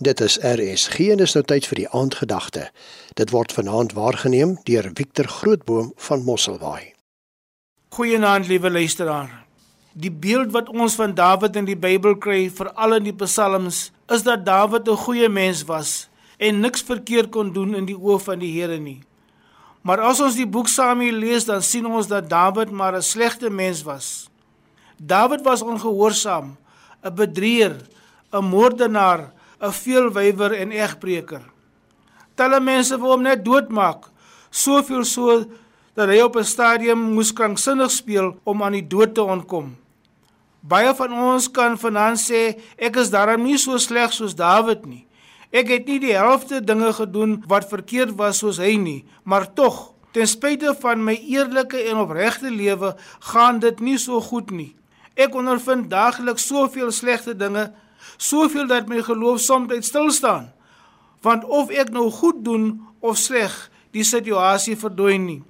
Dit is RSG en is nou tyd vir die aandgedagte. Dit word vanaand waargeneem deur Victor Grootboom van Mosselbaai. Goeienaand liewe luisteraar. Die beeld wat ons van Dawid in die Bybel kry, veral in die Psalms, is dat Dawid 'n goeie mens was en niks verkeerd kon doen in die oë van die Here nie. Maar as ons die boek Samuel lees, dan sien ons dat Dawid maar 'n slegte mens was. Dawid was ongehoorsaam, 'n bedrieger, 'n moordenaar, 'n veelwywer en egbreker. Talle mense wou hom net doodmaak, soveel so dat hy op 'n stadium moes kranksinnig speel om aan die dood te ontkom. Baie van ons kan vanaand sê ek is darm nie so sleg soos Dawid nie. Ek het nie die helfte dinge gedoen wat verkeerd was soos hy nie, maar tog, ten spyte van my eerlike en opregte lewe, gaan dit nie so goed nie. Ek ondervind daagliks soveel slegte dinge soveel dat my geloof soms stil staan. Want of ek nou goed doen of sleg, die situasie verdooi nie.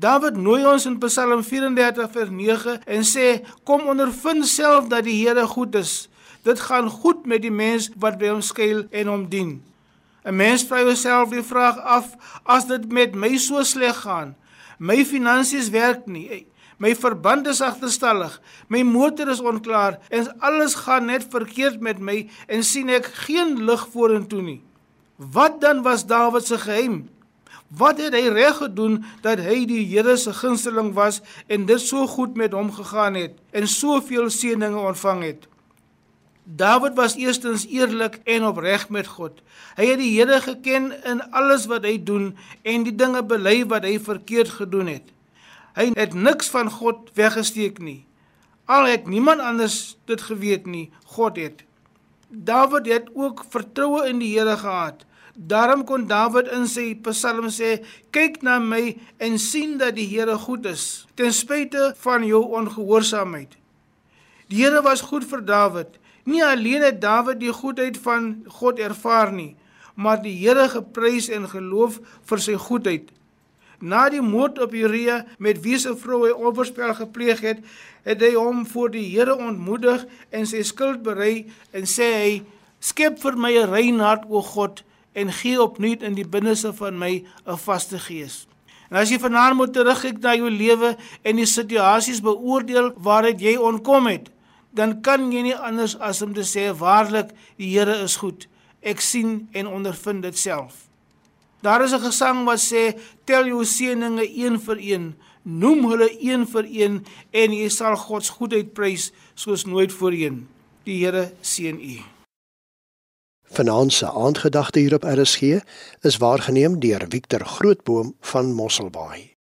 Dawid nooi ons in Psalm 34 vers 9 en sê kom ondervind self dat die Here goed is. Dit gaan goed met die mens wat by hom skuil en hom dien. 'n Mens vra jouself die vraag af as dit met my so sleg gaan. My finansies werk nie. My verband is agterstallig. My motor is onklaar en alles gaan net verkeerd met my en sien ek geen lig vorentoe nie. Wat dan was Dawid se geheim? Wat het hy reg gedoen dat hy die Here se gunsteling was en dit so goed met hom gegaan het en soveel seëninge ontvang het? Dawid was eerstens eerlik en opreg met God. Hy het die Here geken in alles wat hy doen en die dinge bely wat hy verkeerd gedoen het. Hy het niks van God weggesteek nie. Al het niemand anders dit geweet nie, God het. Dawid het ook vertroue in die Here gehad. Daarom kon Dawid in sy Psalm sê: "Kyk na my en sien dat die Here goed is, ten spyte van jou ongehoorsaamheid." Die Here was goed vir Dawid. Nie alleen het Dawid die goedheid van God ervaar nie, maar die Here geprys en geloof vir sy goedheid. Na die moord op Uria met wie se vrou hy oorspel gepleeg het, het hy hom voor die Here ontmoedig en sy skuld berei en sê hy: "Skep vir my 'n rein hart, o God, en gee opnuut in die binneste van my 'n vaste gees." En as jy vanaand moet terugkyk na jou lewe en die situasies beoordeel waaruit jy onkom het, dan kan jy nie anders as om te sê waarlik die Here is goed. Ek sien en ondervind dit self. Daar is 'n gesang wat sê tel jou seëninge een vir een, noem hulle een vir een en jy sal God se goedheid prys soos nooit voorheen. Die Here seën u. Vanaand se aandgedagte hier op RSG is waargeneem deur Victor Grootboom van Mosselbaai.